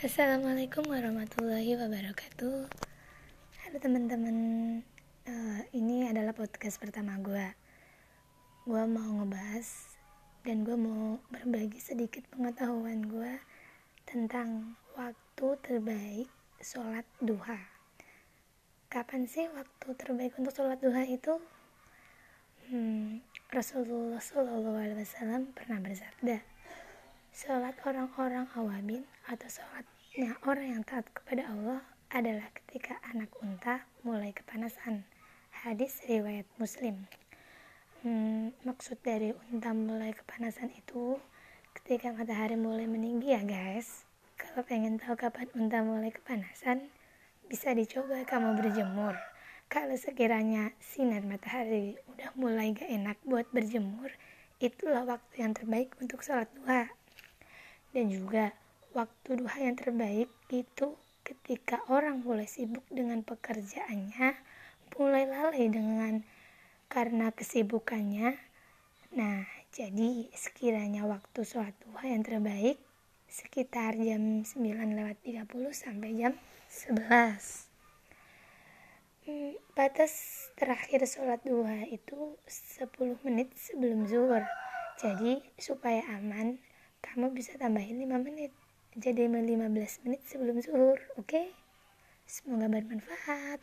Assalamualaikum warahmatullahi wabarakatuh. Halo teman-teman. Uh, Ini adalah podcast pertama gue Gue mau ngebahas Dan gue mau berbagi sedikit pengetahuan gue Tentang waktu terbaik sholat duha. Kapan sih waktu terbaik untuk sholat duha itu? Hmm, Rasulullah SAW pernah bersabda Sholat orang-orang awamin atau sholatnya orang yang taat kepada Allah adalah ketika anak unta mulai kepanasan. Hadis riwayat Muslim. Hmm, maksud dari unta mulai kepanasan itu ketika matahari mulai meninggi ya guys. Kalau pengen tahu kapan unta mulai kepanasan, bisa dicoba kamu berjemur. Kalau sekiranya sinar matahari udah mulai gak enak buat berjemur, itulah waktu yang terbaik untuk sholat duha. Dan juga waktu duha yang terbaik itu ketika orang mulai sibuk dengan pekerjaannya, mulai lalai dengan karena kesibukannya. Nah, jadi sekiranya waktu sholat duha yang terbaik sekitar jam 9 lewat 30 sampai jam 11. Hmm, batas terakhir sholat duha itu 10 menit sebelum zuhur. Jadi supaya aman, kamu bisa tambahin 5 menit jadi 15 menit sebelum zuhur oke okay? semoga bermanfaat